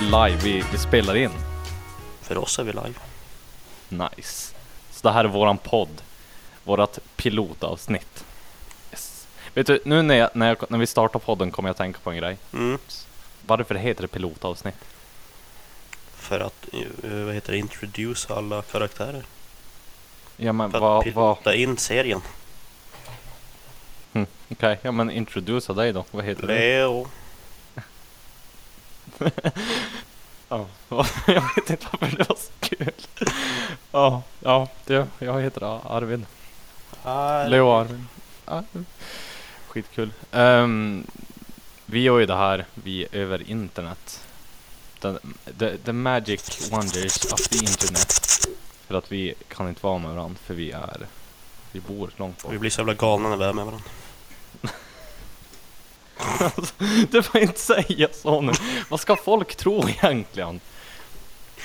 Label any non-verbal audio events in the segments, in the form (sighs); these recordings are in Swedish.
inte live, vi, vi spelar in. För oss är vi live. Nice. Så det här är våran podd. Vårat pilotavsnitt. Yes. Vet du, nu när, jag, när, jag, när vi startar podden kommer jag tänka på en grej. Mm. Varför heter det pilotavsnitt? För att, eh, vad heter det, introduce alla karaktärer. Ja men För vad, att vad, pilota in serien. hm, okej, ja men introducera dig då. Vad heter du? Leo. Ja, jag vet inte varför det var så kul. Ja, ja, det, jag heter Arvid. Leo Arvid. Skitkul. Ehm, vi gör ju det här vi över internet. The, the, the magic wonders of the internet. För att vi kan inte vara med varandra för vi är, vi bor långt bort. Vi blir så jävla galna när vi är med varandra. Du får inte säga så nu. Vad ska folk tro egentligen?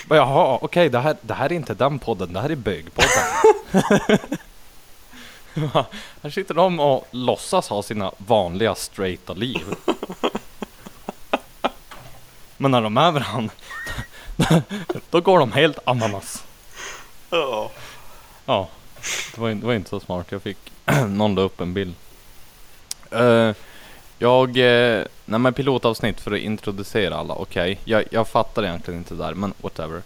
Bara, Jaha, okej, det, här, det här är inte den podden, det här är bögpodden. Va? (laughs) här sitter de och låtsas ha sina vanliga straighta liv. Men när de är varandra, (laughs) då går de helt ananas. Ja. Ja, det var, det var inte så smart. Jag fick (clears throat) någon la upp en bild. Eh, jag, uh, nej men pilotavsnitt för att introducera alla, okej. Jag, jag fattar egentligen inte det där, men whatever.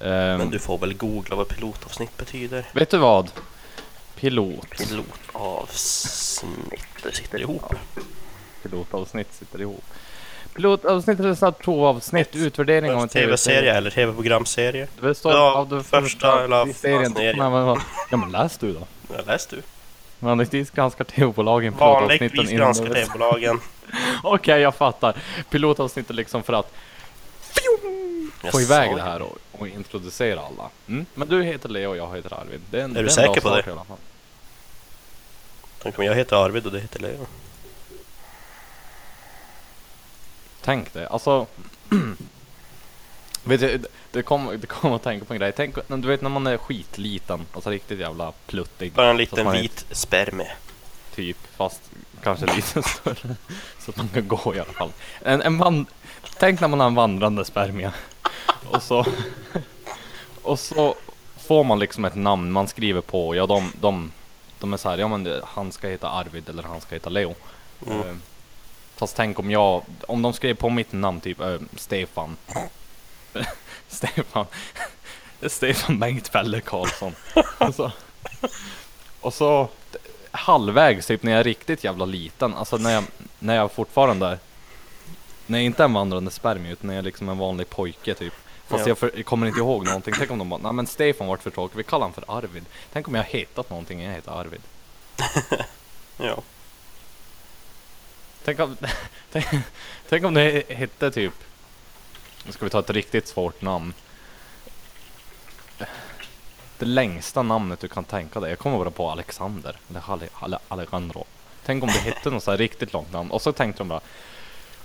Ehm, Men du får väl googla vad pilotavsnitt betyder. Vet du vad? Pilot. Pilotavsnitt, det sitter ihop. Pilotavsnitt sitter ihop. Pilotavsnitt är snabbt provavsnitt, utvärdering av en TV-serie eller TV-programserie. Det står Ja, av det första eller i serien. första serien. Nej, men, vad- ja men läs du då. Ja, läs du. Vanligtvis granskar TV-bolagen Vanligtvis pilotavsnitten granskar innan- TV-bolagen. (laughs) Okej, jag fattar. Pilotavsnittet liksom för att Jag få iväg det här och, och introducera alla. Mm? Men du heter Leo och jag heter Arvid. Det är, en, Är du säker på det? i alla fall. Tänk om jag heter Arvid och du heter Leo. Tänk det, alltså. (clears throat) vet du, det kommer det kom att tänka på en grej. Tänk, du vet när man är skitliten, alltså riktigt jävla pluttig. Bara en liten vit spermie. Typ, fast kanske lite större. (laughs) Så att man kan gå i alla fall. En, en van, tänk när man har en vandrande spermie. Och så, (laughs) och så får man liksom ett namn man skriver på. Ja, de, de, de är så här, ja men han ska heta Arvid eller han ska heta Leo. Mm. Eh, Fast tänk om jag, om de skrev på mitt namn typ eh, Stefan. (laughs) Stefan. (laughs) Stefan Bengt Fälle Karlsson. (laughs) och, så, och så halvvägs typ när jag är riktigt jävla liten, alltså när jag, när jag fortfarande är, när jag inte är en vandrande spermie utan när jag är liksom en vanlig pojke typ. Fast Ja. jag, för, jag kommer inte ihåg någonting. Tänk om de bara, nej men Stefan vart för tråkigt, vi kallar honom för Arvid. Tänk om jag hetat någonting, jag heter Arvid. Ja. Tänk om, tänk, tänk om det hette typ, nu ska vi ta ett riktigt svårt namn. Det längsta namnet du kan tänka dig, jag kommer bara på Alexander, eller Ale, Ale, Alejandro. Tänk om det hette något så här riktigt långt namn, och så tänkte de bara,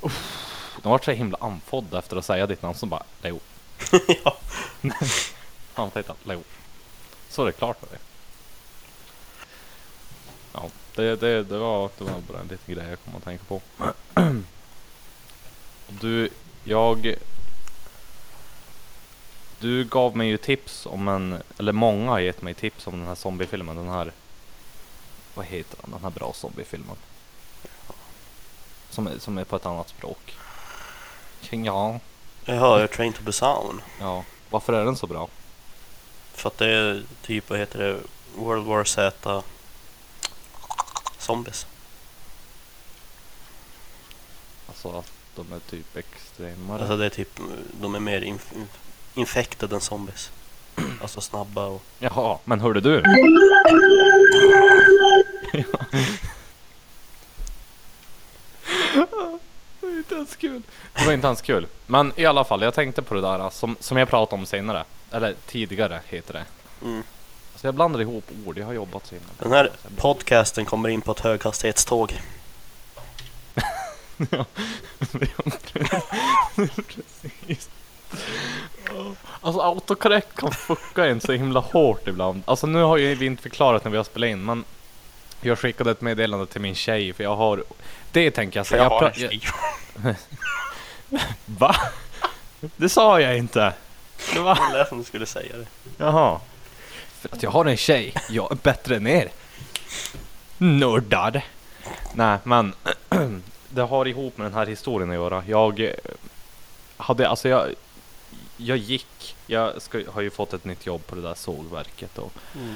Uff, de var så himla andfådda efter att säga ditt namn, så bara, Leo. (laughs) ja. (laughs) Han heter Leo. Så är det klart för dig. Ja, det, det, det, var, det var bara en liten grej jag kom att tänka på. (clears throat) Du, jag... Du gav mig ju tips om en, eller många har gett mig tips om den här zombiefilmen, den här... Vad heter den? Den här bra zombiefilmen. Som som är på ett annat språk. Ja, jag Train to Busan. ja. Varför är den så bra? För att det är typ, vad heter det, World War Z Zombies. Alltså att de är typ extremare. Alltså det är typ, de är mer inf infected zombies. Alltså snabba och... Jaha, men hörde du? det var inte ens kul. Det var inte ens kul. Men i alla fall, jag tänkte på det där som, som jag pratade om senare. Eller tidigare heter det. Mm. Så jag blandar ihop ord, jag har jobbat så himla Den här podcasten kommer in på ett höghastighetståg. (laughs) Ja, (laughs) precis. Alltså autocorrect kan fucka en så himla hårt ibland. Alltså nu har ju vi inte förklarat när vi har spelat in men jag skickade ett meddelande till min tjej för jag har Det tänker jag säga. Jag har en tjej. (laughs) Va? Det sa jag inte. Det var... Det som du skulle säga det. Jaha. För att jag har en tjej. Jag är bättre än er. Nördar. Nej, men (clears throat) det har ihop med den här historien att göra. Jag eh, hade, alltså jag, jag gick. Jag ska, har ju fått ett nytt jobb på det där sågverket och Mm.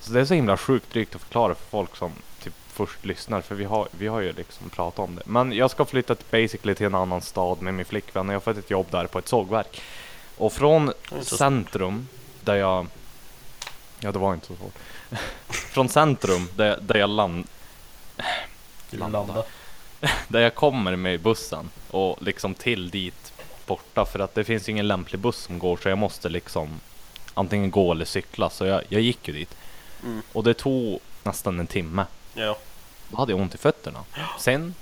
så det är så himla sjukt drygt att förklara för folk som typ först lyssnar för vi har, vi har ju liksom pratat om det. Men jag ska flytta till basically till en annan stad med min flickvän och jag har fått ett jobb där på ett sågverk. Och från centrum där jag... Ja det var inte så svårt. (laughs) från centrum där, där jag land, Landa. Landa. (laughs) där jag kommer med bussen och liksom till dit borta för att det finns ingen lämplig buss som går så jag måste liksom antingen gå eller cykla så jag, jag gick ju dit. Mm. Och det tog nästan en timme. Ja. Då hade jag ont i fötterna. Sen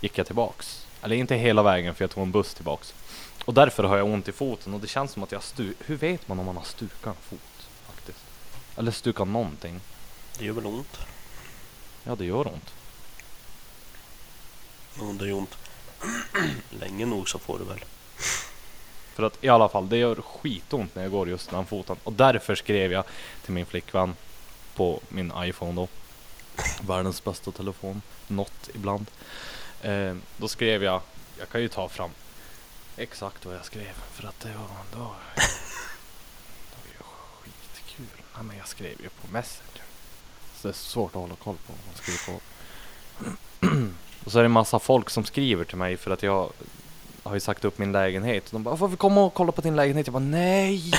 gick jag tillbaks. Eller inte hela vägen för jag tog en buss tillbaks. Och därför har jag ont i foten och det känns som att jag stu... Hur vet man om man har stukat en fot? Faktiskt. Eller stukat någonting. Det gör väl ont. Ja, det gör ont. Om det gör ont länge nog så får du väl. För att i alla fall, det gör skitont när jag går just den foten. Och därför skrev jag till min flickvän på min iPhone då. Världens bästa telefon. Något ibland. Eh, då skrev jag, jag kan ju ta fram exakt vad jag skrev. För att det var, det var, det var ju skitkul. Nej men jag skrev ju på Messenger. Så det är svårt att hålla koll på vad man skriver på. (clears throat) Och så är det massa folk som skriver till mig för att jag har ju sagt upp min lägenhet. De bara, får vi komma och kolla på din lägenhet? Jag bara, nej!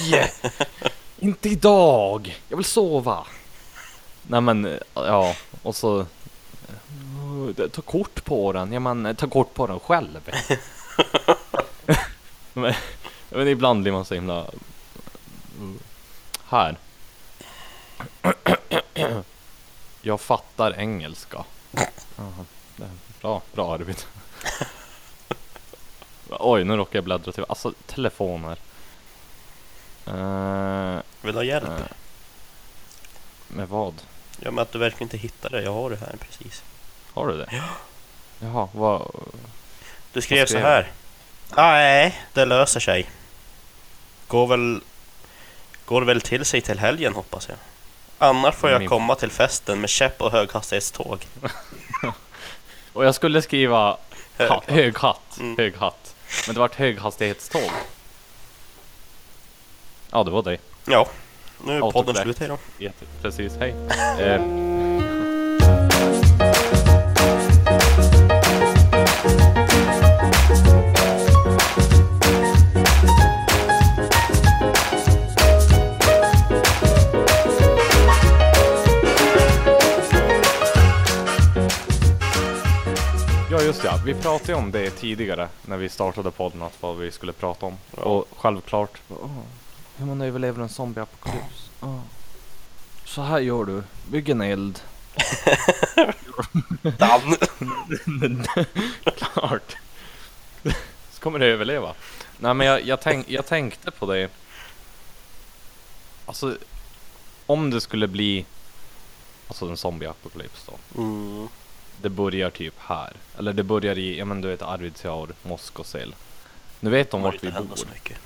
(laughs) inte idag! Jag vill sova! Nej men, ja, och så... Ta kort på den, ja men ta kort på den själv. (laughs) men, men ibland blir man så himla... Här. (clears throat) Jag fattar engelska. (laughs) Är Bra, bra Arvid. (laughs) Oj, nu råkar jag bläddra till... Alltså, telefoner. Uh, Vill du ha hjälp? eh, med vad? Ja men att du verkligen inte hittar det. Jag har det här precis. Har du det? Jaha, vad... Du skrev så skrev här. Nej, det löser sig. Går väl, går väl till sig till helgen hoppas jag. Annars får jag komma till festen med käpp och höghastighetståg. (laughs) Och jag skulle skriva Hög. ha, hög hatt, Mm. hög hatt. Men det vart höghastighetståg. Ja, det var det. Ja, nu är podden slut. Hej då. Jätte, precis, hej. Eh, Ja vi pratade om det tidigare när vi startade podden, att vad vi skulle prata om. Ja. Och självklart, åh, hur man överlever en zombieapokalyps. Åh. Så här gör du, bygg en eld. (laughs) Dan. Klart. Så kommer du överleva. Nej men jag, jag, tänk, jag tänkte på det. Alltså, om det skulle bli Alltså en zombieapokalyps då. Mm. Det börjar typ här. Eller det börjar i, ja men du vet Arvidsjaur, Moskosel. Nu vet de vart vi bor. så mycket.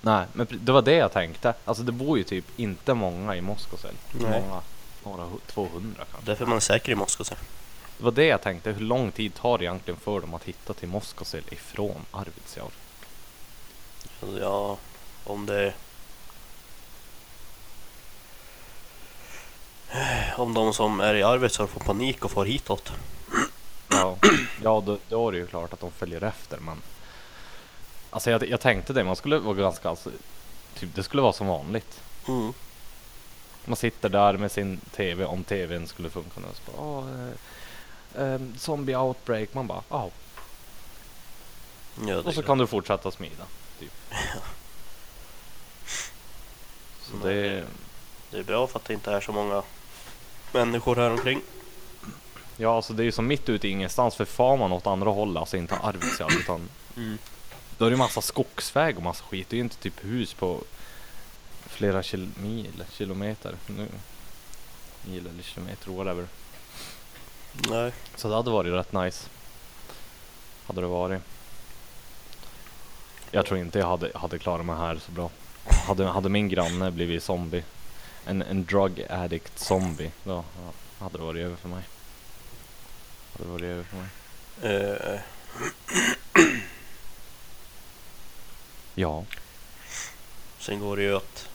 Nej, men det var det jag tänkte. Alltså det bor ju typ inte många i Moskosel. Nej. Många. Några hu- 200 kanske. Därför är man säker i Moskva. så. Det var det jag tänkte. Hur lång tid tar det egentligen för dem att hitta till Moskosel ifrån Arvidsjaur? Ja, om det... (sighs) Om de som är i Arvidsjaur får panik och får hitåt. Ja, ja då, då är det ju klart att de följer efter men Alltså jag, jag tänkte det, man skulle vara ganska alltså, typ, Det skulle vara som vanligt Mm. Man sitter där med sin TV, om TVn skulle funka nu så bara, "Åh, eh, eh, Zombie outbreak, man bara ja Ja, Och så kan du fortsätta smida typ. (laughs) Så det, Det är bra för att det inte är så många människor här omkring. Ja alltså det är ju som mitt ute i ingenstans för far man åt andra hållet, alltså inte Arvidsjaur (clears throat) utan Mm. Då är det ju massa skogsväg och massa skit. Det är ju inte typ hus på flera kil mil, kilometer. Nu. Mil eller kilometer, whatever. Nej, Så det hade varit rätt nice. Hade det varit. Jag tror inte jag hade, hade klarat mig här så bra. Hade, hade min granne blivit zombie, en, en drug addict zombie, då hade det varit över för mig. Det varit över för mig. Eh, (clears throat) Ja. sen går det ju att...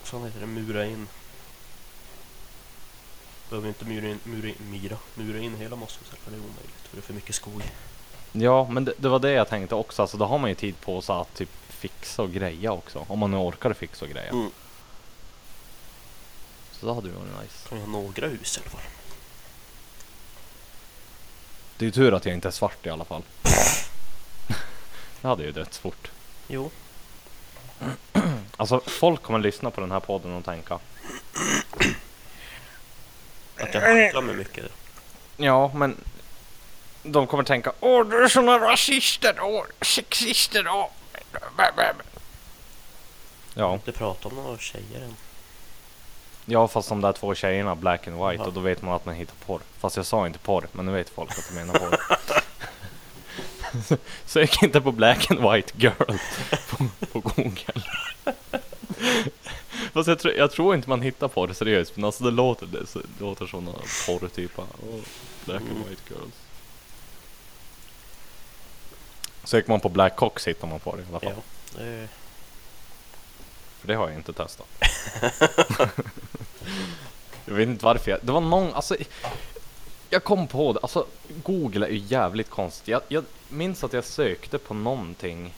Vad fan heter det? Mura in. Behöver inte mura in, mura in, mira, mura in hela Moskosällan. Det är omöjligt för det är för mycket skog. Ja, men det, det var det jag tänkte också. Alltså, då har man ju tid på sig att typ fixa och greja också. Om man nu orkar fixa och greja. Mm. Så det hade ju varit nice. Kan ha några hus i alla fall. Det är ju tur att jag inte är svart i alla fall. (laughs) det hade ju dött fort. Jo. Alltså folk kommer lyssna på den här podden och tänka. Att jag hacklar mig mycket. Ja, men de kommer tänka Åh, du är såna rasister och sexister och... Ja, Inte prata om några tjejer än. Ja, fast de där två tjejerna, black and white, Ja. och då vet man att man hittar porr. Fast jag sa inte porr, men nu vet folk att jag menar porr. (laughs) Sök inte på black and white girl på, på google. Fast jag, tror- jag tror inte man hittar porr seriöst, men alltså det låter, det, det låter såna porrtyper. Oh, black and Mm. white girls. Söker man på black cocks hittar man porr i alla fall. Ja. För det har jag inte testat. (laughs) jag vet inte varför jag, det var någon, alltså jag kom på det, alltså Google är ju jävligt konstigt. Jag, jag minns att jag sökte på någonting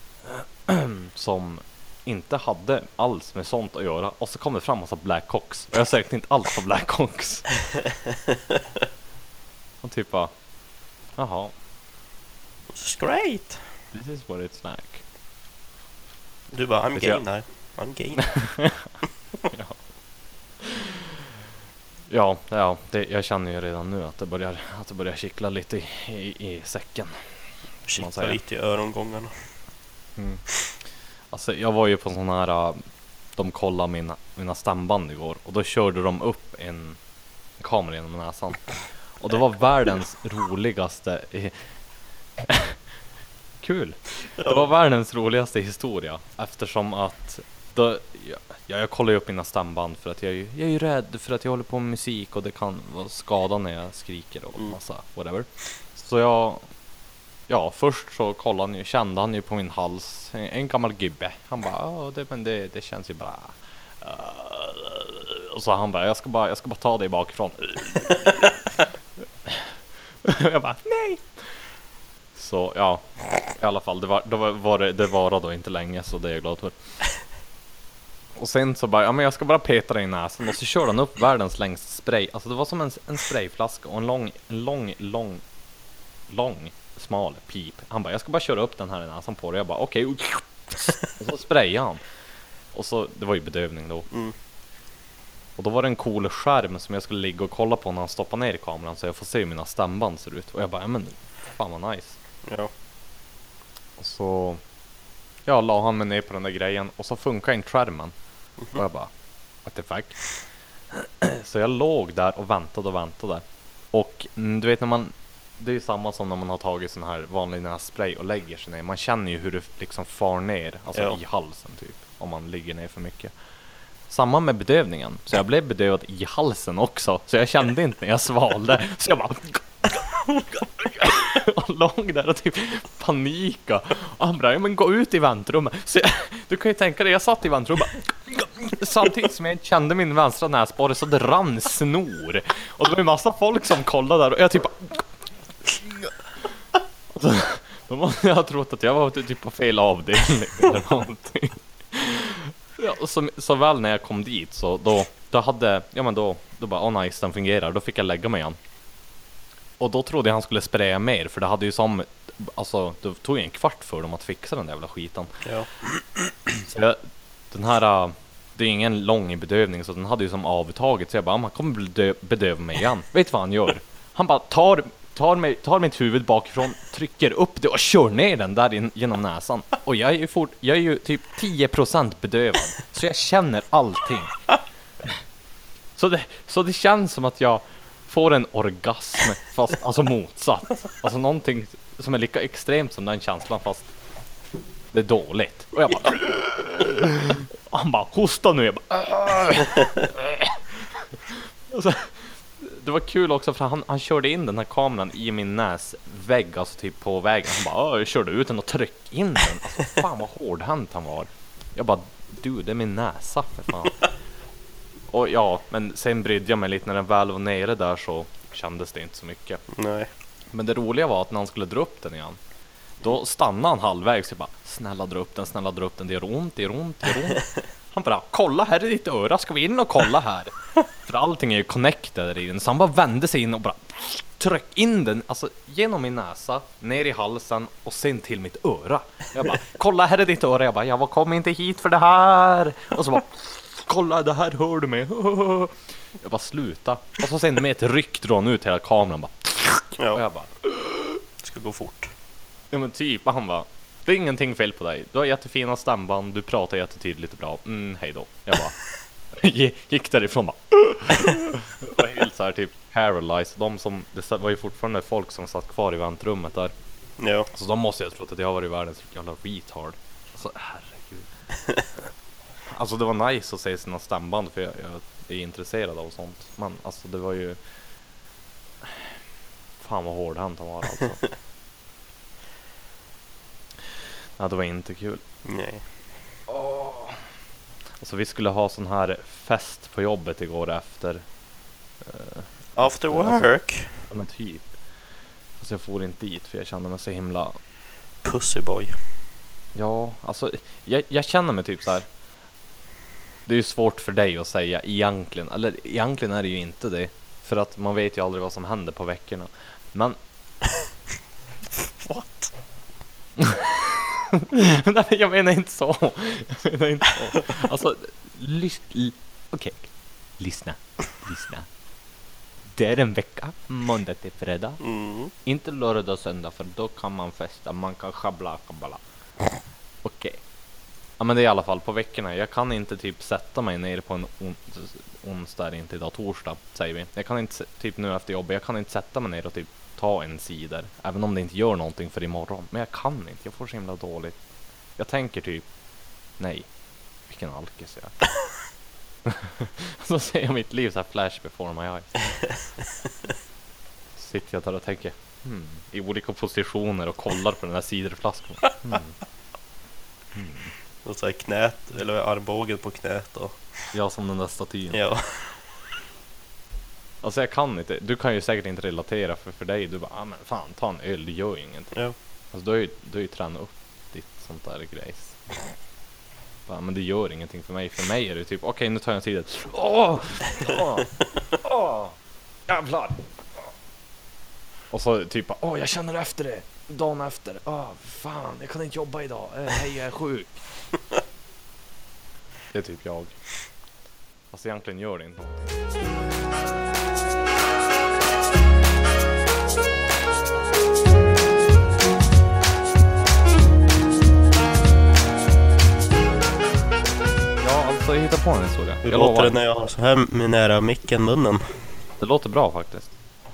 (clears throat) som inte hade alls med sånt att göra och så kom det fram massa black cocks och jag sökte inte alls på black cocks. (laughs) och typ bara, jaha, it's great! this is what it's like. Du bara, I'm gay now. I'm gay. (laughs) Ja, ja det, jag känner ju redan nu att det börjar, att det börjar kittla lite i, i, i säcken. Kittlar säger. lite i örongångarna. Mm. Alltså jag var ju på sån här, äh, de kollade mina, mina stämband igår och då körde de upp en kamera genom näsan. Och det var världens roligaste, (laughs) kul! Det var världens roligaste historia eftersom att då, ja, jag kollar ju upp mina stämband för att jag jag är ju rädd för att jag håller på med musik och det kan vara skada när jag skriker och Mm. massa whatever. Så jag Ja, först så kollade han ju, kände han ju på min hals, en, en gammal gubbe. Han bara, ja det, men det, det känns ju bra. Och så han bara, jag ska bara, jag ska bara ta dig bakifrån. (laughs) jag bara, nej. Så ja, i alla fall, det var, det var det, det varade då inte länge så det är jag glad för. Och sen så bara, ja men jag ska bara peta dig i näsan och så körde han upp världens längsta spray. Alltså det var som en, en sprayflaska och en lång, en lång, lång, lång, smal pip. Han bara, jag ska bara köra upp den här i näsan på dig. Jag bara, okej. Och så sprayade han. Och så, det var ju bedövning då. Mm. Och då var det en cool skärm som jag skulle ligga och kolla på när han stoppar ner kameran så jag får se hur mina stämband ser ut. Och jag bara, ja men fan vad nice. Ja. Och så ja, la han mig ner på den där grejen och så funkar inte skärmen. Och jag bara, what the fuck? Så jag låg där och väntade och väntade. Och mm, du vet när man, det är ju samma som när man har tagit sån här vanlig nässpray och lägger sig ner. Man känner ju hur det liksom far ner, alltså Ja. i halsen typ. Om man ligger ner för mycket. Samma med bedövningen. Så jag blev bedövad i halsen också. Så jag kände inte när jag svalde. Så jag bara (laughs) och låg där och typ panika. Och han bara, ja, men gå ut i väntrummet. Så jag, du kan ju tänka dig, jag satt i väntrummet Samtidigt som jag kände min vänstra näsborre så det rann snor. Och det var ju massa folk som kollade där och jag typ bara... Då måste jag ha trott att jag var typ på fel avdelning eller någonting. Ja, och så, så väl när jag kom dit så då, då hade, ja men då, då bara, oh nice den fungerar. Då fick jag lägga mig igen. Och då trodde jag han skulle spraya mer för det hade ju som, alltså det tog ju en kvart för dem att fixa den där jävla skiten. Ja. Så jag, den här, äh, det är ingen lång bedövning så den hade ju som avtagit så jag bara, "Ah, man kommer bedö- bedöva mig igen. (laughs) Vet du vad han gör? Han bara tar, tar, mig, tar mitt huvud bakifrån, trycker upp det och kör ner den där in, genom näsan. Och jag är ju, fort, jag är ju typ 10% bedövad, så jag känner allting. Så det, så det känns som att jag får en orgasm, fast alltså motsatt. Alltså någonting som är lika extremt som den känslan fast Det är dåligt. Och jag bara... Och han bara hosta nu. Jag bara... Så, det var kul också för han, han körde in den här kameran i min näsvägg, alltså typ på vägen. Han bara äh, jag körde ut den och tryckte in den. Alltså fan vad hårdhänt han var. Jag bara du, det är min näsa för fan. Och ja, men sen brydde jag mig lite. När den väl var nere där så kändes det inte så mycket. Nej. Men det roliga var att när han skulle dra upp den igen Då stannade han halvvägs. Och bara Snälla dra upp den, snälla dra upp den, det gör ont, det gör ont, det gör ont. (laughs) Han bara Kolla här är ditt öra, ska vi in och kolla här? (laughs) För allting är ju connected där i den, så han bara vände sig in och bara Tryck in den, alltså genom min näsa, ner i halsen och sen till mitt öra. Jag bara Kolla här är ditt öra, jag bara Jag kom inte hit för det här. Och så bara Kolla det här hör du mig (laughs) Jag bara sluta. Och så sen med ett ryck drar han ut hela kameran bara. Och Ja, jag bara det ska gå fort. Ja men typ, han bara Det är ingenting fel på dig, du har jättefina stämband, du pratar jättetydligt och bra, mm hej då. Jag bara (laughs) Gick därifrån bara. Var helt såhär typ paralyzed, de som, det var ju fortfarande folk som satt kvar i väntrummet där. Ja, Så de måste ju ha trott att jag var i världens jävla retard. Alltså herregud (laughs) Alltså det var nice att se sina stämband för jag, jag är intresserad av sånt Men alltså det var ju Fan vad hårdhänt han var alltså (laughs) Ja det var inte kul nej. Alltså vi skulle ha sån här fest på jobbet igår efter eh, After work. Ja men typ Fast jag får inte dit för jag kände mig så himla Pussyboy. Ja, alltså jag, jag känner mig typ så här. Det är ju svårt för dig att säga egentligen, eller egentligen är det ju inte det. För att man vet ju aldrig vad som händer på veckorna. Men, (laughs) What? (laughs) nej jag menar inte så. Jag menar inte så. Alltså, lys, l- okej. Lyssna, lyssna. Det är en vecka, måndag till fredag. Mm. Inte lördag och söndag för då kan man festa, man kan schabbla kabbala. Ja men det är i alla fall på veckorna. Jag kan inte typ sätta mig ner på en on onsdag, eller inte idag, torsdag säger vi. Jag kan inte, typ nu efter jobbet, jag kan inte sätta mig ner och typ ta en cider. Även om det inte gör någonting för imorgon. Men jag kan inte, jag får så himla dåligt. Jag tänker typ, nej, vilken alkis jag är. (laughs) så ser jag mitt liv så här flash before my eyes. Sitter jag där och tänker, hmm, i olika positioner och kollar på den här ciderflaskan. Hmm. hmm. Och så här knät, eller armbågen på knät och... Jag som den där statyn. Ja. (laughs) Alltså jag kan inte, du kan ju säkert inte relatera för för dig, du bara, ah, men fan ta en öl, det gör ju ingenting. Ja. Alltså du har ju, du har ju tränat upp ditt sånt där grejs. Bara, men det gör ingenting för mig, för mig är det typ, okej nu tar jag en cider. Åh! Åh! Åh! Jävlar! Och så typ, åh jag känner efter det, dagen efter, åh fan jag kan inte jobba idag, eh, hej jag är sjuk. (laughs) Det är typ jag. Fast egentligen gör det inte. Ja, alltså hitta på en historia. Hur Jag låter lovar. det när jag har så här med nära micken munnen? Det låter bra faktiskt.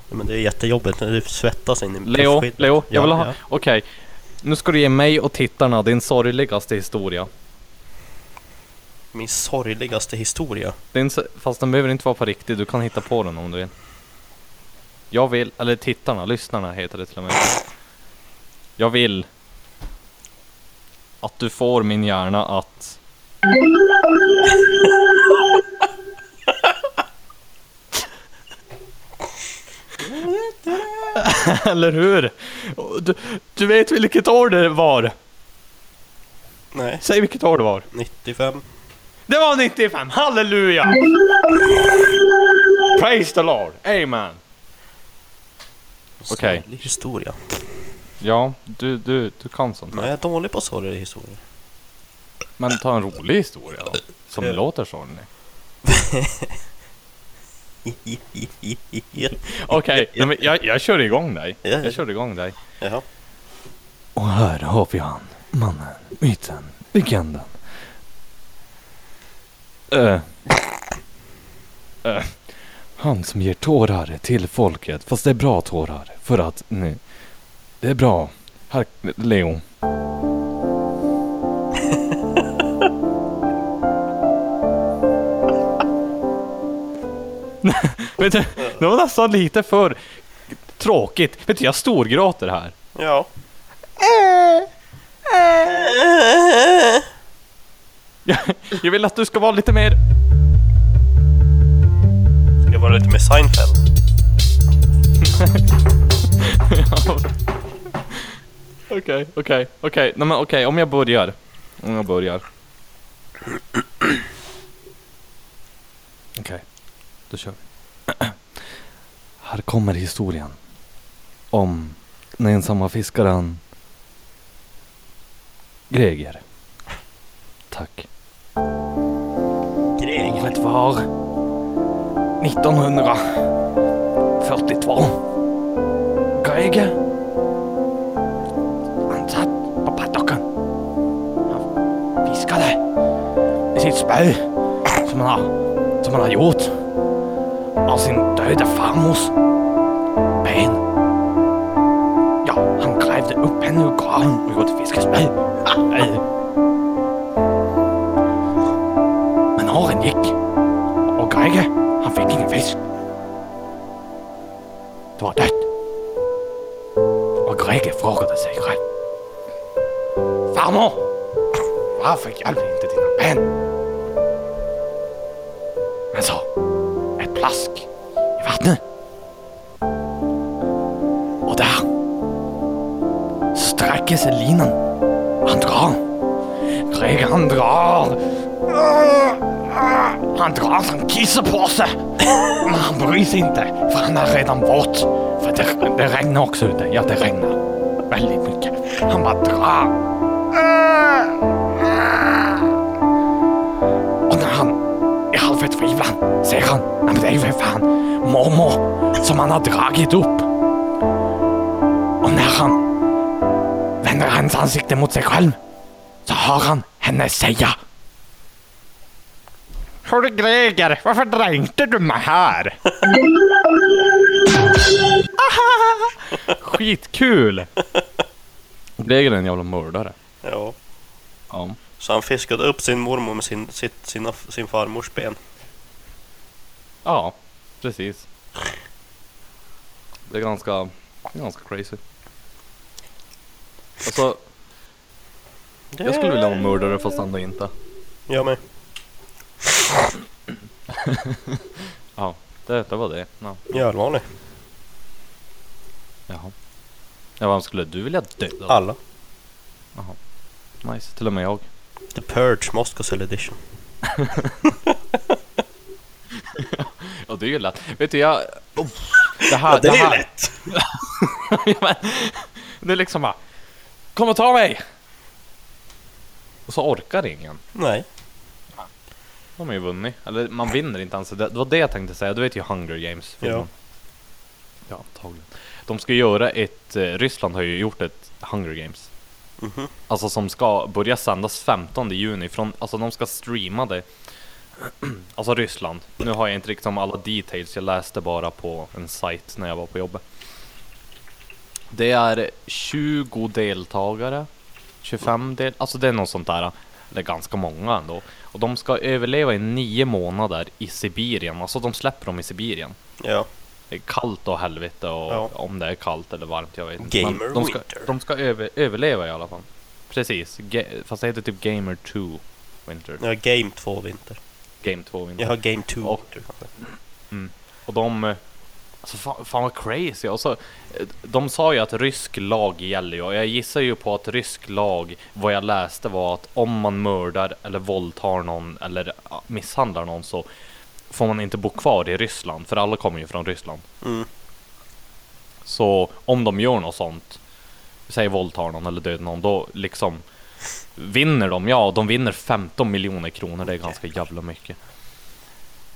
Ja, men det är jättejobbigt när du svettas in i Leo. Leo, jag Ja, vill ha... ja. Okej. Nu ska du ge mig och tittarna din sorgligaste historia. Min sorgligaste historia. Din, fast den behöver inte vara på riktigt, du kan hitta på den om du vill. Jag vill, eller tittarna, lyssnarna heter det till och med. Jag vill att du får min hjärna att... (laughs) eller hur? Du, du vet vilket år det var? Nej, Säg vilket år det var. 95. Det var 95, halleluja! Praise the Lord, amen! Okej. Sorglig historia. Ja, du, du, du kan sånt Men här. jag är dålig på sorgliga historier. Men ta en rolig historia då, som låter sorglig. (laughs) (laughs) Okej, men jag, jag kör igång dig. Ja, ja. Jag kör igång dig. Jaha. Och här har vi han, mannen, myten, legenden. Uh. Uh. Han som ger tårar till folket, fast det är bra tårar. För att, nej, det är bra. Här, Leo. (laughs) Vet du, det var nästan lite för tråkigt. Vet du, jag storgråter här. Ja. (laughs) Jag, vill att du ska vara lite mer... Ska jag vara lite mer Seinfeld? (laughs) Okej, okej, okej. Nej men okej, om jag börjar. Om jag börjar. (clears throat) Okej, då kör vi. (clears throat) Här kommer historien. Om den ensamma fiskaren Greger. Tack. Greger. Var 1942. Greger. Han satt på paddocken. Han fiskade med sitt spö som han har, som han har gjort av sin döda farmors ben. Ja, han grävde upp henne ur graven och gjorde fiskespö. Ah, Men åren gick och Greger, han fick ingen fisk. Det var dött. Och Greger frågade sig själv. Farmor! Varför hjälper inte dina ben? Men så, plask i vattnet. Och där sträcker sig linan. Han drar. Greger han drar. Han drar så han kissar på sig. Men han bryr sig inte för han är redan våt. För det, det regnar också ute. Ja, det regnar väldigt mycket. Han bara drar. Förtvivlan ser han, nej men det är ju för fan mormor som han har dragit upp. Och när han vänder hans ansikte mot sig själv så hör han henne säga Hörru Greger, varför dränkte du mig här? (laughs) Skitkul! Greger är en jävla mördare. Ja. Ja. Så han fiskade upp sin mormor med sin, sitt, sina, sin farmors ben. Ja, precis. Det är ganska, ganska crazy. Alltså, jag skulle vilja vara mördare fast ändå inte. Jag med. (laughs) Ja, det, det var det. Ja. Jag är allvarlig. Jaha. Ja, vem skulle du vilja döda? Alla. Nice, till och med jag. The Purge Moscow Edition. (laughs) Ja, det är ju lätt. Vet du, jag... Oh, det här, det här. lätt! (laughs) Men, det är liksom bara... Kom och ta mig! Och så orkar ingen. Nej. De har ju vunnit. Eller man vinner inte ens. Det, det var det jag tänkte säga. Du vet ju Hunger Games. Ja. Ja, antagligen. De ska göra ett... Eh, Ryssland har ju gjort ett Hunger Games. Mhm. Alltså som ska börja sändas 15 juni. Från, alltså de ska streama det. (clears throat) Alltså Ryssland. Nu har jag inte riktigt om alla details. Jag läste bara på en sajt när jag var på jobbet. Det är 20 deltagare. 25 del, alltså det är något sånt där. Det är ganska många ändå. Och de ska överleva i nio månader i Sibirien. Alltså de släpper dem i Sibirien. Ja. Det är kallt och helvete och Ja. om det är kallt eller varmt, jag vet inte. Gamer de ska, Winter. de ska över, överleva i alla fall. Precis, Ga- fast det heter typ Gamer 2 Winter. Har Game 2 vinter. Game 2 Winter. Jag har Game 2 Och- kanske. Och de... eh, Alltså fan, fan vad crazy. Och så, eh, de sa ju att rysk lag gäller ju och jag gissar ju på att rysk lag, vad jag läste var att om man mördar eller våldtar någon eller misshandlar någon så får man inte bo kvar i Ryssland för alla kommer ju från Ryssland. Mm. Så om de gör något sånt, säg våldtar någon eller dödar någon, då liksom vinner de. Ja, de vinner 15 miljoner kronor. Det är ganska jävla mycket.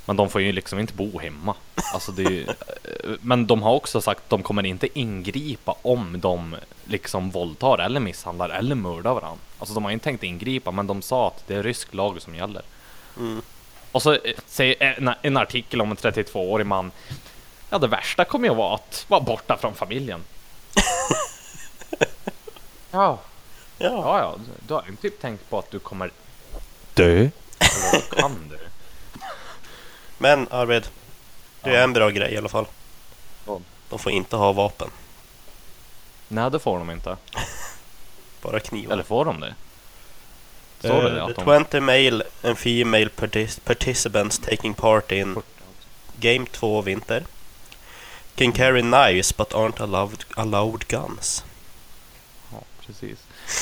Men de får ju liksom inte bo hemma. Alltså det är ju, eh, men de har också sagt att de kommer inte ingripa om de liksom våldtar eller misshandlar eller mördar varandra. Alltså de har inte tänkt ingripa, men de sa att det är rysk lag som gäller. Mm. Och så eh, säger en, en artikel om en 32-årig man. Ja, det värsta kommer ju vara att vara borta från familjen. (laughs) ja, Ja. ja, ja. Du har ju typ tänkt på att du kommer dö. Eller kan du? Men Arvid, Det är en bra grej i alla fall. Vad? De får inte ha vapen. Nej, det får de inte. (laughs) Bara knivar. Eller får de det? Står det det? Uh, Att the de... 20 male and female partic participants taking part in Game 2 Vinter can carry knives but aren't allowed, allowed guns. Ja, precis.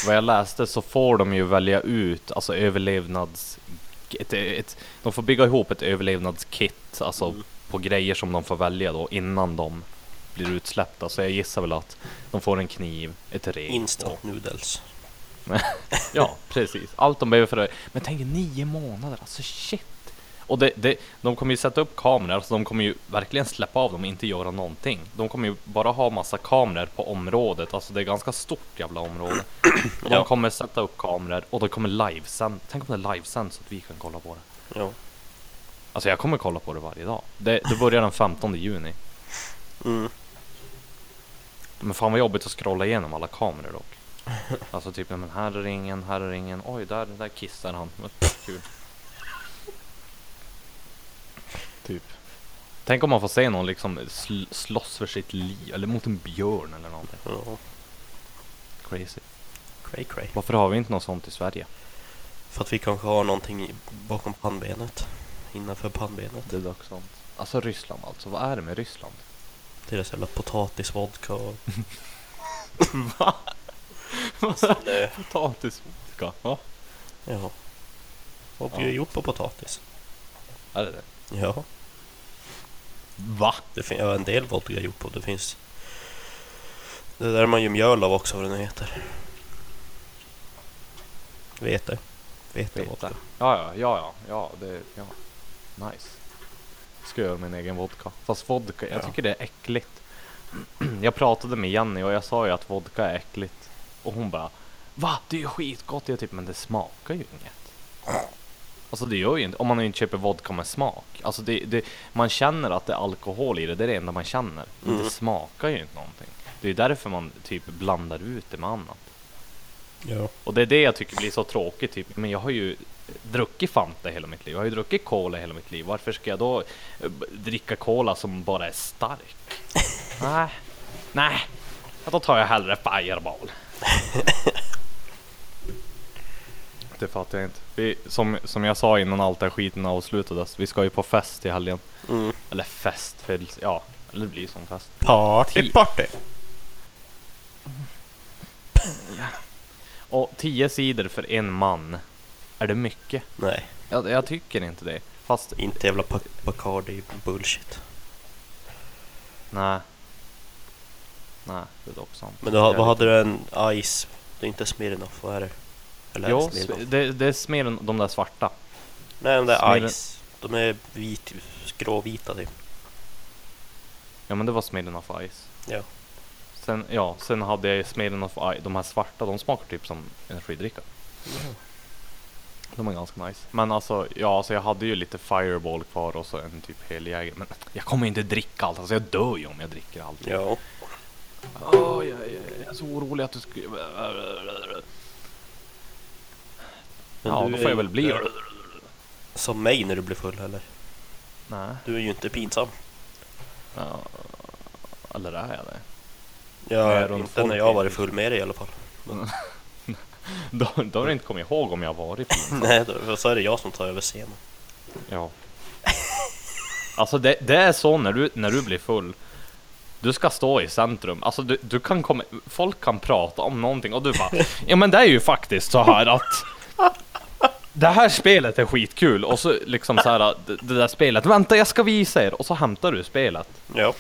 Vad jag läste så får de ju välja ut, alltså överlevnads... Ett, ett, de får bygga ihop ett överlevnadskit, alltså Mm. på grejer som de får välja då innan de blir utsläppta. Så jag gissar väl att de får en kniv, ett rep och... Instant noodles. (laughs) Ja, precis. Allt de behöver för det. Men tänk nio månader, alltså shit. Och det, det, de kommer ju sätta upp kameror, så de kommer ju verkligen släppa av dem och inte göra någonting. De kommer ju bara ha massa kameror på området, alltså det är ganska stort jävla område. (clears throat) Och de Ja. kommer sätta upp kameror och de kommer livesänd. Tänk om det är livesänd så att vi kan kolla på det. Ja. Alltså jag kommer kolla på det varje dag. Det, det börjar den 15 juni. Mm. Men fan vad jobbigt att scrolla igenom alla kameror dock. Alltså typ, men här är ingen, här är ingen. Oj, där, där kissar han. Men, (laughs) Kul. Typ. Tänk om man får se någon liksom sl slåss för sitt liv, eller mot en björn eller någonting. ja. Crazy. Cray cray. Varför har vi inte något sånt i Sverige? För att vi kanske har någonting bakom pannbenet. Innanför pannbenet. Det är dock sånt. Alltså Ryssland alltså, vad är det med Ryssland? Deras jävla potatisvodka och... (laughs) Va? Potatisvodka? Va? Ja. Vad Ja. blir det gjort på potatis? Är det det? Ja. Va? Det finns ja, en del vodka gjort på. Det finns... Det där man gör mjöl av också, vad det nu heter. Vete. Vete Vete. Ja, ja, ja, ja, ja, det, ja. Nice. Ska göra min egen vodka. Fast vodka, jag Ja. tycker det är äckligt. (clears throat) Jag pratade med Jenny och jag sa ju att vodka är äckligt. Och hon bara Va? Det är ju skitgott. Jag typ, men det smakar ju inget. Alltså det gör ju inte, om man inte köper vodka med smak. Alltså det, det, man känner att det är alkohol i det, det är det enda man känner. Mm. det smakar ju inte någonting. Det är därför man typ blandar ut det med annat. Ja. Och det är det jag tycker blir så tråkigt. Typ. Men jag har ju druckit Fanta hela mitt liv. Jag har ju druckit Cola hela mitt liv. Varför ska jag då eh, dricka Cola som bara är stark? (laughs) Nej, nej. Då tar jag hellre Fireball. (laughs) det fattar jag inte. Vi, som, som jag sa innan allt här skiten avslutades. Vi ska ju på fest i helgen. Mm. Eller fest, för, ja. Eller det blir som fest. Party, party! Och tio sidor för en man. Är det mycket? Nej, Jag, jag tycker inte det. Fast inte jävla Bac- Bacardi bullshit. Nej. Nej, det är dock sant. Men Jag vad hade du en Ice? Det är inte Smirnoff, vad är det? Eller Jo, det det, är mer än de där svarta. Nej, de där Smirnoff. Ice. De är vit, gråvita typ. Ja men det var Smirnoff Ice. Ja. Sen, ja, sen hade jag Smirnoff Ice, de här svarta, de smakar typ som energidricka. De är ganska nice. Men alltså, ja alltså jag hade ju lite Fireball kvar och så en typ heljäger. Men jag kommer inte dricka allt, alltså jag dör ju om jag dricker allt. Ja. Åh, jag, jag, jag är så orolig att du skulle... Men ja, du då är får jag väl bli... inte Som mig när du blir full eller? Nej, Du är ju inte pinsam. ja, eller är jag det? Ja, runt inte när jag har är varit det. full med dig i alla fall. (laughs) Då, då har du inte kommit ihåg om jag har varit (laughs) pinsam. Nej, då, så är det jag som tar över scenen. Ja. Alltså det, det är så när du, när du blir full. Du ska stå i centrum. Alltså du, du kan komma, folk kan prata om någonting och du bara Ja men det är ju faktiskt så här att Det här spelet är skitkul och så liksom så här det, det där spelet Vänta jag ska visa er och så hämtar du spelet. Ja.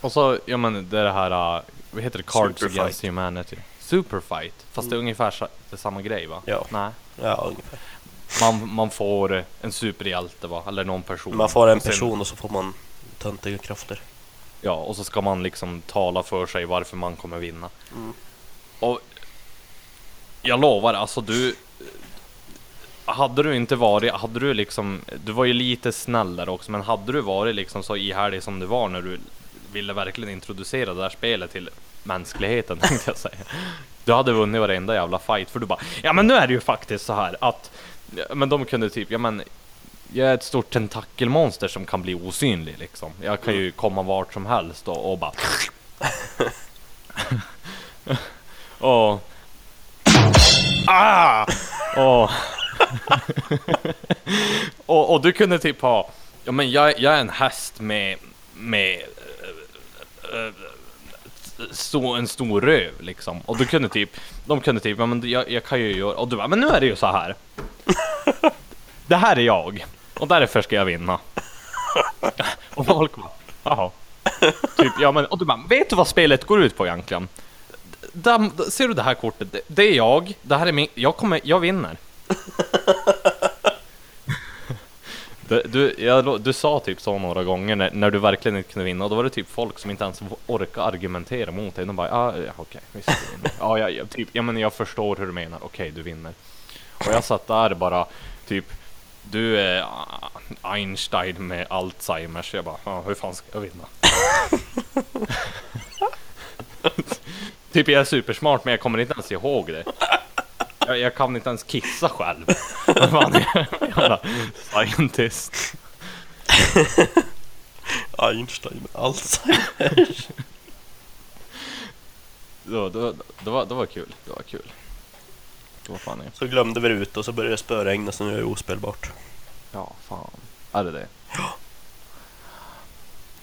Och så, ja men det är det här, uh, vad heter det? Cards Superfight. Against Humanity. Superfight. Fast det är ungefär sa- det är samma grej va? Ja. Nej. Ja, ungefär. Man, man får en superhjälte va? Eller någon person. Man får en person och så får man töntiga krafter. Ja, och så ska man liksom tala för sig varför man kommer vinna. Mm. Och jag lovar, alltså du... Hade du inte varit, hade du liksom, du var ju lite snäll där också, men hade du varit liksom så ihärdig som du var när du ville verkligen introducera det där spelet till mänskligheten (laughs) tänkte jag säga. Du hade vunnit varenda jävla fight, för du bara, ja men nu är det ju faktiskt så här att, men de kunde typ, ja men jag är ett stort tentakelmonster som kan bli osynlig liksom. Jag kan ju komma vart som helst och, och bara... (laughs) (laughs) och... Ah! Och... (laughs) och, och du kunde typ ha... Ja men jag, jag är en häst med... Med... äh, äh, Stor, en stor röv liksom. Och du kunde typ... De kunde typ, ja men jag, jag kan ju göra... Och du bara, men nu är det ju så här. (laughs) Det här är jag. Och därför ska jag vinna. (laughs) Och folk bara, jaha. Typ, ja men, och du bara, vet du vad spelet går ut på egentligen? Där, ser du det här kortet? Det, det är jag, det här är min, jag kommer, jag vinner. (laughs) Du, du, jag, du sa typ så några gånger när, när du verkligen inte kunde vinna och då var det typ folk som inte ens orkade argumentera mot dig. De bara, ah, ja okej, visst du vinner. (laughs) Ja, ja, ja, typ, ja men jag förstår hur du menar, okej du vinner. Och jag satt där bara, typ du är Einstein med Alzheimers. Jag bara, ah, hur fan ska jag vinna? (laughs) typ jag är supersmart men jag kommer inte ens ihåg det. Jag, jag kan inte ens kissa själv. Vad fan är jag? Scientist. (laughs) Einstein med Alzheimers. (laughs) det, det, det, var, det var kul. Det var kul. Vad fan är Så glömde vi det ut och så började det spöregna så nu är det ospelbart. Ja, fan. Är det det? Ja.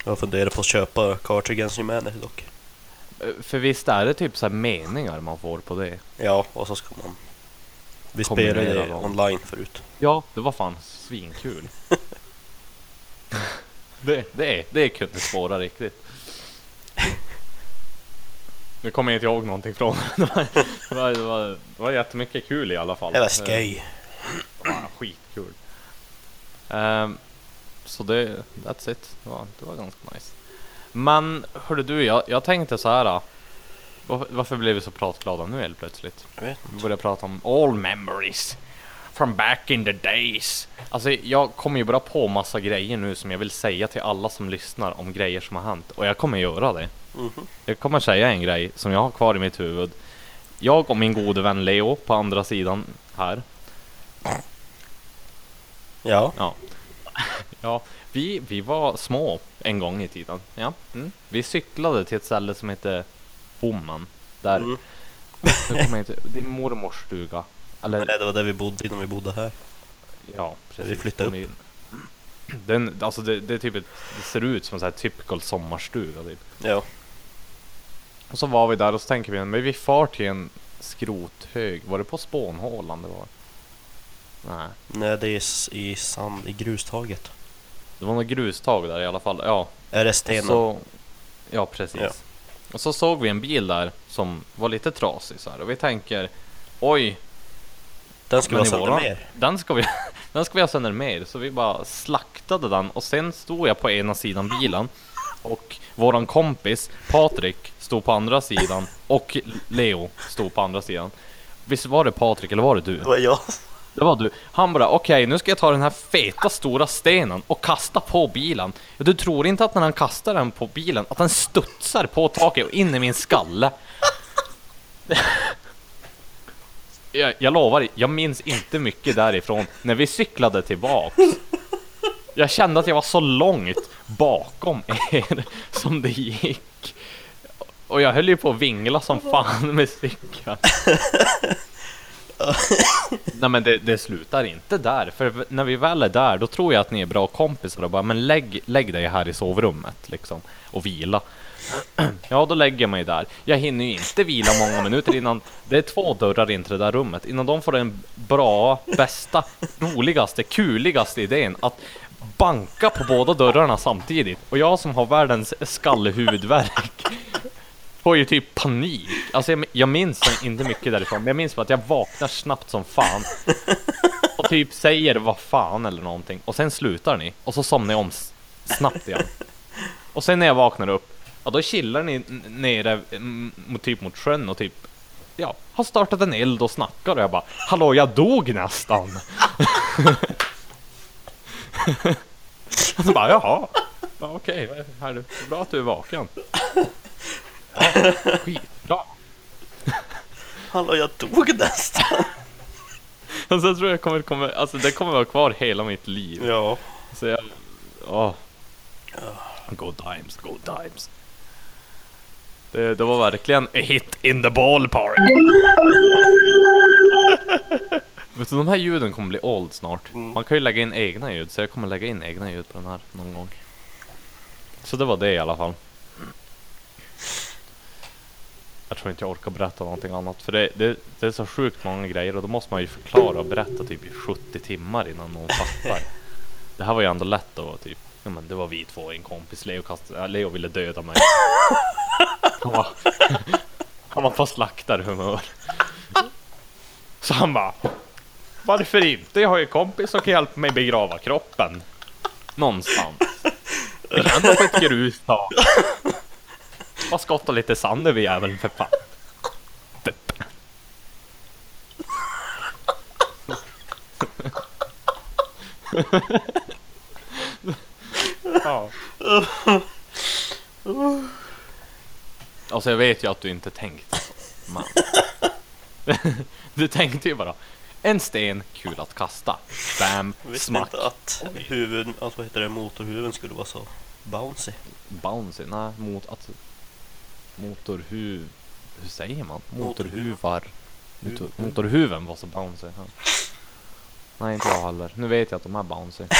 Jag funderar på att köpa Cartridge Humanity dock. Eh, för visst är det typ så meningar man får på det? Ja, och så ska man... Vi spelade det online förut. Ja, det var fan svinkul. (laughs) det, det, är, det kunde spåra riktigt. Nu kommer jag inte ihåg någonting från (laughs) det. Var, det, var, det, var, det var jättemycket kul i alla fall. Det var skoj. Var skitkul. Um, så det, that's it. Det var, det var ganska nice. Men hörde du, jag, jag tänkte så här. Varför, blev vi så pratglada nu helt plötsligt? Jag vet Vi började prata om all memories from back in the days. Alltså jag kommer ju bara på massa grejer nu som jag vill säga till alla som lyssnar om grejer som har hänt. Och jag kommer göra det. Mm -hmm. Jag kommer säga en grej som jag har kvar i mitt huvud. Jag och min gode vän Leo på andra sidan här. Ja. Ja. ja. Vi, vi var små en gång i tiden. Ja. Mm. Vi cyklade till ett ställe som heter Bommen. Där. Mm. Nu kommer inte, din mormors stuga. Eller? Nej, det var där vi bodde innan vi bodde här. Ja, precis. Vi flyttade upp. Den, alltså det, det, är typ ett, det ser ut som en sån här typical sommarstuga typ. Ja. Och så var vi där och så tänker vi, men vi far till en skrothög. Var det på Spånhålan det var? Nej. Nej, det är i sand, i grustaget. Det var något grustag där i alla fall, ja. Är det stenen? Så, ja, precis. Ja. Och så såg vi en bil där som var lite trasig så här och vi tänker, oj. Den ska vi ha sönder mer. Den ska vi, (laughs) den ska vi ha sönder mer. Så vi bara slaktade den och sen stod jag på ena sidan bilen och våran kompis Patrik stod på andra sidan och Leo stod på andra sidan. Visst var det Patrik eller var det du? Det var jag. Det var du. Han bara okej, okay, nu ska jag ta den här feta stora stenen och kasta på bilen. Du tror inte att när han kastar den på bilen att den studsar på taket och in i min skalle? (laughs) jag, jag lovar, jag minns inte mycket därifrån när vi cyklade tillbaks. Jag kände att jag var så långt bakom er (laughs) som det gick. Och jag höll ju på att vingla som fan med cykeln. (laughs) (laughs) Nej men det, det, slutar inte där, för när vi väl är där då tror jag att ni är bra kompisar och bara men lägg, lägg dig här i sovrummet liksom och vila. (clears throat) Ja, då lägger jag mig där. Jag hinner ju inte vila många minuter innan det är två dörrar in till det där rummet. Innan de får den bra, bästa, roligaste, kuligaste idén att banka på båda dörrarna samtidigt. Och jag som har världens skallhuvudvärk (laughs) får ju typ panik. Alltså jag, jag minns inte mycket därifrån, men jag minns bara att jag vaknar snabbt som fan. Och typ säger vad fan eller någonting. Och sen slutar ni. Och så somnar jag om snabbt igen. Och sen när jag vaknar upp, ja då chillar ni nere mot, typ mot sjön och typ Ja, har startat en eld och snackar och jag bara Hallå jag dog nästan! (laughs) och så bara jaha, ja, okej, okay. bra att du är vaken. Ja, skitbra. Hallå, jag dog nästan. Och så tror jag kommer, kommer, alltså det kommer vara kvar hela mitt liv. Ja. Så jag, åh. Good times, good times. Det, det var verkligen a hit in the ballpark. (laughs) Vet du, de här ljuden kommer bli old snart. Mm. Man kan ju lägga in egna ljud, så jag kommer lägga in egna ljud på den här någon gång. Så det var det i alla fall. Jag tror inte jag orkar berätta någonting annat, för det, det, det är så sjukt många grejer och då måste man ju förklara och berätta typ i 70 timmar innan någon fattar. Det här var ju ändå lätt då, typ. Ja, men det var vi två och en kompis. Leo, kastade, äh, Leo ville döda mig. Han var, han var på slaktarhumör. Så han bara. Varför inte? Jag har ju en kompis som kan hjälpa mig begrava kroppen. Någonstans. Vi kan på ett grustag. Bara skotta lite sand över jäveln för fan. Ja. Alltså jag vet ju att du inte tänkte så, man. (laughs) Du tänkte ju bara en sten, kul att kasta. Bam, Jag visste smack, inte att huvud, alltså vad heter det, motorhuven skulle vara så bouncy. bouncy. Nej, mot att motorhuv... Hur säger man? Motorhuv. Motorhuvar. Motor, Huv. motorhuven var så bouncy. Ja. Nej, inte jag heller. Nu vet jag att de är bouncy. (laughs)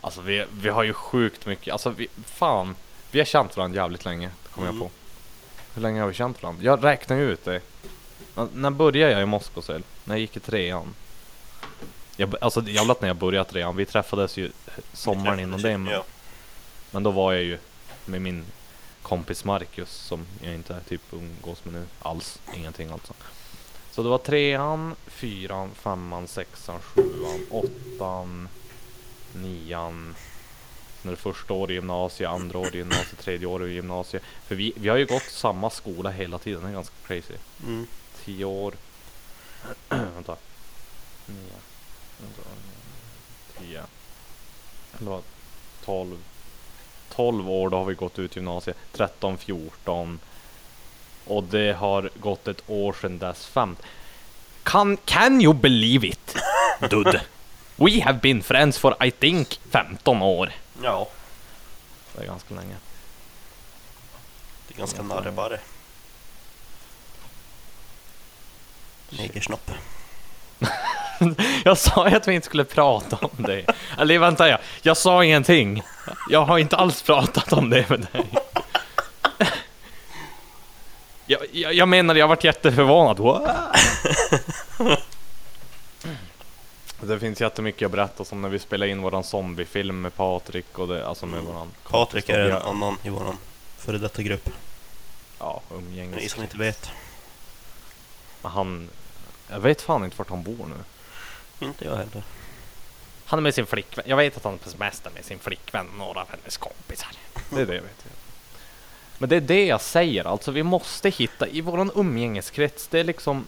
alltså vi, vi har ju sjukt mycket, alltså vi, fan. Vi har känt varandra jävligt länge, kommer Mm. jag på. Hur länge har vi känt varandra? Jag räknar ju ut det. N- när började jag i Moskosel? När jag gick i trean. Jag, alltså jävlat när jag började trean. Vi träffades ju sommaren innan det. Men, Ja. Men då var jag ju med min kompis Marcus som jag inte typ umgås med nu alls. Ingenting alltså. Så det var trean, fyran, femman, sexan, sjuan, åttan, nian. När det första året i gymnasiet, andra året i gymnasiet, tredje året i gymnasiet. För vi, vi har ju gått samma skola hela tiden, det är ganska crazy. Mm. Tio år. (clears throat) Vänta. Nio. Vänta. Tio. Eller vad? Tolv. Tolv år, då har vi gått ut gymnasiet. 13, 14. Och det har gått ett år sedan dess. Fem. Can, can you believe it? (laughs) Dude. We have been friends for I think 15 år. ja, Det är ganska länge. det är ganska narrebarre. Negersnopp. (laughs) (laughs) Jag sa ju att vi inte skulle prata om det. Eller vänta, jag, jag sa ingenting. Jag har inte alls pratat om det med dig. (laughs) Jag, jag, jag menar, jag varit jätteförvånad. What? (laughs) Det finns jättemycket att berätta som när vi spelade in våran zombiefilm med Patrik och det, alltså med våran Patrik är en annan i våran före detta grupp. Ja, Ni umgänges. som inte vet. Han, jag vet fan inte vart han bor nu. Inte jag heller. Han är med sin flickvän. Jag vet att han är på semester med sin flickvän och några av hennes kompisar. Det är det jag vet. Men det är det jag säger, alltså vi måste hitta i våran umgängeskrets. Det är liksom...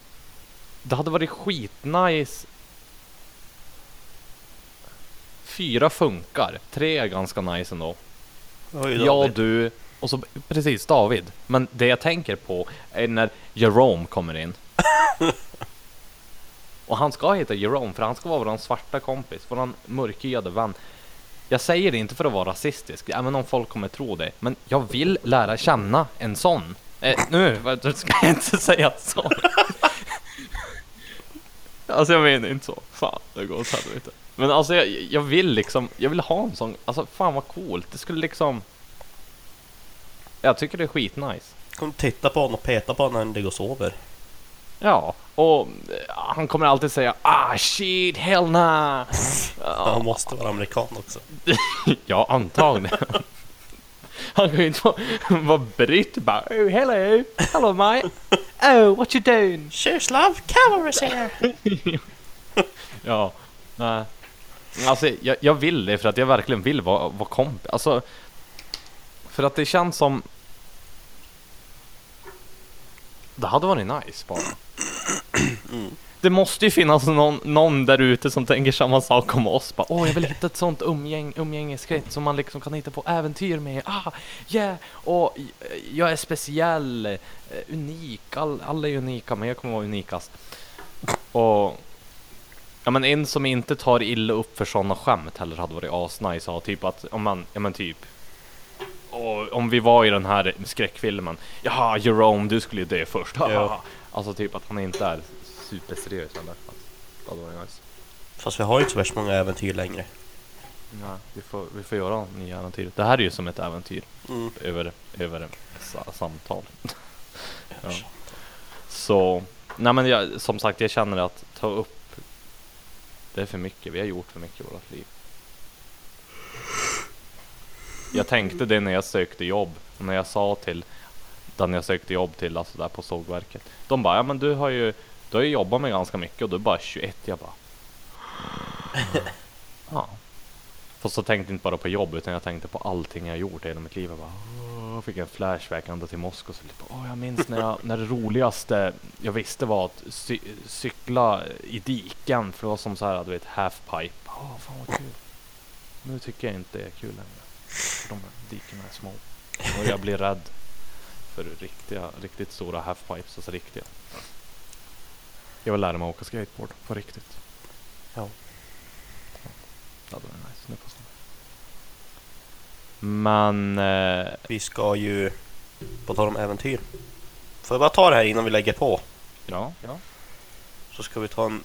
Det hade varit skitnice. Fyra funkar. Tre är ganska nice ändå. Jag, David. du och så precis David. Men det jag tänker på är när Jerome kommer in. (laughs) och han ska heta Jerome för han ska vara våran svarta kompis, våran mörkhyade vän. Jag säger det inte för att vara rasistisk, även om folk kommer tro det. Men jag vill lära känna en sån. Eh, nu ska jag inte säga så. (laughs) alltså jag menar inte så. Fan, det går åt helvete. Men alltså jag, jag vill liksom, jag vill ha en sån, alltså fan vad coolt. Det skulle liksom... Jag tycker det är skitnice. Kom titta på honom och peta på honom när han ligger och sover. Ja, och eh, han kommer alltid säga ah shit, hell nah. (laughs) Han måste vara amerikan också. (laughs) Ja, antagligen. (laughs) Han kan ju inte vara, vara britt bara oh, hello, hello mate. Oh, what you doing? Cheers love, cavalry's here! Ja, nej. Alltså jag, jag vill det för att jag verkligen vill vara, vara kompis. Alltså, för att det känns som... Det hade varit nice bara. det måste ju finnas någon, någon där ute som tänker samma sak om oss. Bara, Åh, jag vill hitta ett sånt umgäng, umgängeskrets som man liksom kan hitta på äventyr med. Ah, yeah! Och eh, jag är speciell, eh, unik, all, alla är unika, men jag kommer vara unikast. Och Ja men en som inte tar illa upp för sådana skämt heller hade varit asnice att ha typ att om man, ja men typ och om vi var i den här skräckfilmen Jaha Jerome du skulle ju dö först Ja. (laughs) Alltså typ att han inte är superseriös eller Det hade varit nice Fast vi har ju inte så värst många äventyr längre. Ja, vi får, vi får göra nya äventyr Det här är ju som ett äventyr Mm. över, över sa, samtal (laughs) ja. Så, nej men jag, som sagt jag känner att ta upp Det är för mycket, vi har gjort för mycket i vårt liv jag tänkte det när jag sökte jobb och när jag sa till den jag sökte jobb till, alltså där på sågverket De bara, ja men du har ju Du har ju jobbat med ganska mycket och du är bara 21 Jag bara Ja Fast så tänkte jag inte bara på jobb utan jag tänkte på allting jag gjort i hela mitt liv. Jag bara, åh, jag fick en flashback ända till Moskva. Så lite, åh, jag minns när, jag, när det roligaste jag visste var att cy cykla i diken. För det var som så här, du vet, halfpipe. Åh, fan vad kul. Nu tycker jag inte det är kul längre. De dikena är små. Och jag blir rädd för riktiga, riktigt stora halfpipes. Alltså riktiga. Jag vill lära mig åka skateboard på riktigt. Ja. Det hade varit nice. Nu får Men... Eh, Vi ska ju, på tal om äventyr. Får jag bara ta det här innan vi lägger på? ja, ja. Så ska vi ta en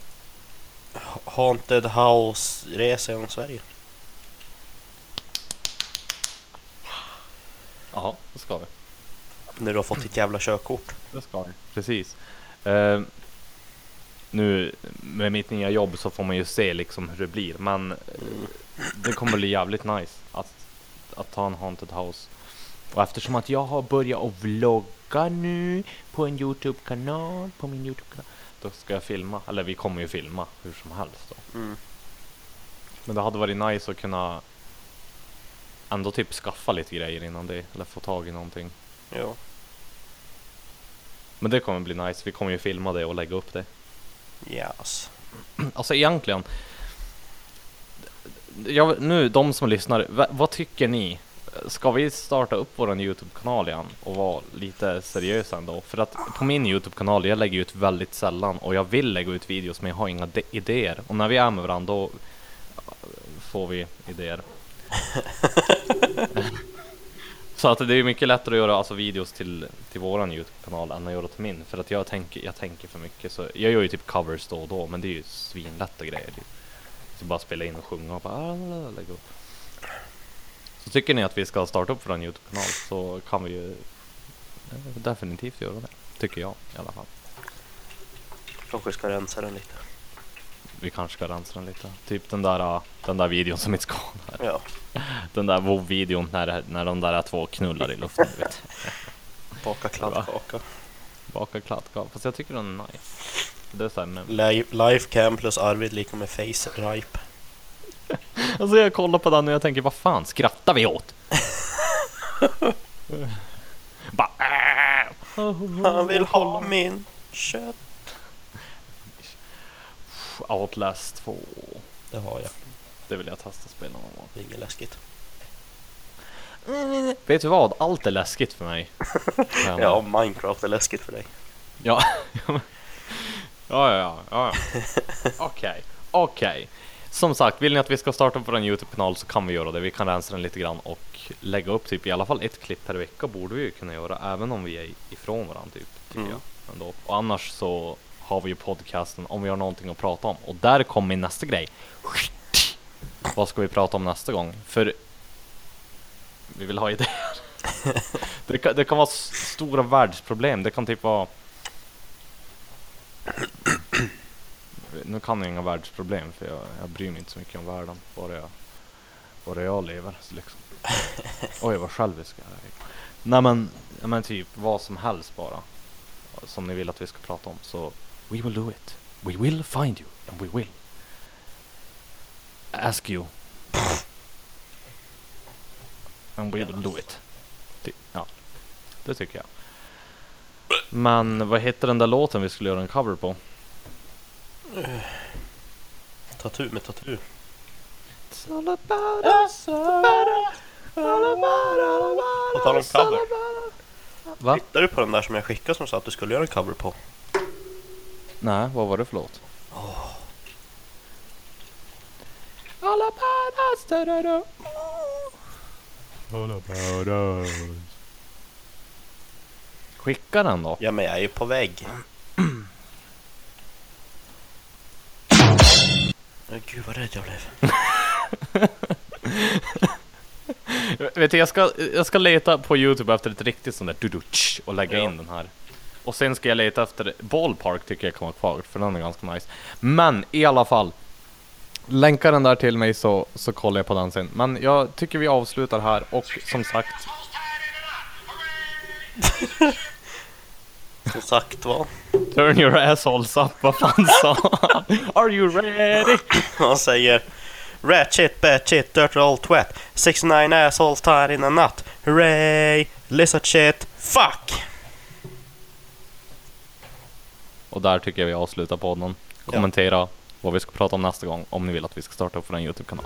Haunted House-resa genom Sverige. Ja, det ska vi. När du har fått ditt jävla körkort. Det ska vi. Precis. Eh, nu med mitt nya jobb så får man ju se liksom hur det blir. Men eh, det kommer bli jävligt nice att, att ta en haunted house. Och eftersom att jag har börjat att vlogga nu på en Youtube-kanal, på min Youtube-kanal. Då ska jag filma, eller vi kommer ju filma hur som helst då. Mm. Men det hade varit nice att kunna ändå typ skaffa lite grejer innan det, eller få tag i någonting. Ja. Men det kommer bli nice, vi kommer ju filma det och lägga upp det. Yes. Alltså egentligen. Jag, nu, de som lyssnar, va, vad tycker ni? Ska vi starta upp våran Youtube-kanal igen och vara lite seriösa ändå? För att på min Youtube-kanal, jag lägger ut väldigt sällan och jag vill lägga ut videos men jag har inga idéer. Och när vi är med varandra då får vi idéer. (laughs) Så att det är mycket lättare att göra alltså, videos till, till våran Youtube-kanal än att göra till min. För att jag tänker, jag tänker för mycket. Så jag gör ju typ covers då och då, men det är ju svinlätta grejer. Typ. Så bara spela in och sjunga och bara ah, lägga upp. Så tycker ni att vi ska starta upp våran Youtube-kanal så kan vi ju eh, definitivt göra det. Tycker jag i alla fall. Kanske ska rensa den lite. Vi kanske ska rensa den lite. Typ den där, den där videon som inte ska. Ja. (laughs) Den där WoW-videon när, när de där två knullar i luften. vet. (laughs) Baka kladdkaka. Baka kladdkaka. Fast jag tycker den är nice. Det är så här, men... Life, life cam plus Arvid lika med face ripe. (laughs) Alltså jag kollar på den och jag tänker vad fan skrattar vi åt? Bara, äh. Han vill ha min kött. Outlast 2. Det har jag. Det vill jag testa spela någon gång. Det är inget läskigt. Vet du vad? Allt är läskigt för mig. (laughs) Ja, Minecraft är läskigt för dig. Ja. (laughs) ja, ja, ja. ja. (laughs) Okej, okej. Som sagt, vill ni att vi ska starta på vår Youtube-kanal så kan vi göra det. Vi kan rensa den lite grann och lägga upp typ i alla fall ett klipp per vecka borde vi ju kunna göra även om vi är ifrån varandra typ. Tycker Mm. jag. Ändå. Och annars så har vi ju podcasten om vi har någonting att prata om. Och där kommer min nästa grej. Vad ska vi prata om nästa gång? För vi vill ha idéer. (laughs) det, kan, det kan vara stora världsproblem. Det kan typ vara nu kan jag inga världsproblem för jag, jag bryr mig inte så mycket om världen. Bara jag, bara jag lever. Liksom. (laughs) Oj vad självisk jag är. Nej men, men typ vad som helst bara. Som ni vill att vi ska prata om. Så we will do it. We will find you. And we will. Ask you. And we will do it. Ja, det tycker jag. Men vad heter den där låten vi skulle göra en cover på? Tatu med tatu. It's all about us, all about us, all about På tal om all cover. about us. Va? Tittar du på den där som jag skickade som sa att du skulle göra en cover på? Nej, vad var det för låt? All about us, da, da, da. All about us. Skicka den då. Ja men jag är ju på vägg. Åh, (clears throat) Gud vad rädd jag blev. (laughs) Vet du, jag ska, jag ska leta på Youtube efter ett riktigt sånt där du och lägga Ja. in den här. Och sen ska jag leta efter Ballpark tycker jag vara kvar, för den är ganska nice. Men i alla fall. Länka den där till mig så, så kollar jag på den sen. Men jag tycker vi avslutar här och som sagt. Som sagt var. Turn your assholes up, vad fan sa? Are you ready? Han säger Rat shit, bad shit, dirty old twat 69 assholes tied in a nut Hooray! Lizard shit, fuck! Och där tycker jag vi avslutar podden. Kommentera vad vi ska prata om nästa gång om ni vill att vi ska starta upp för en Youtube-kanal.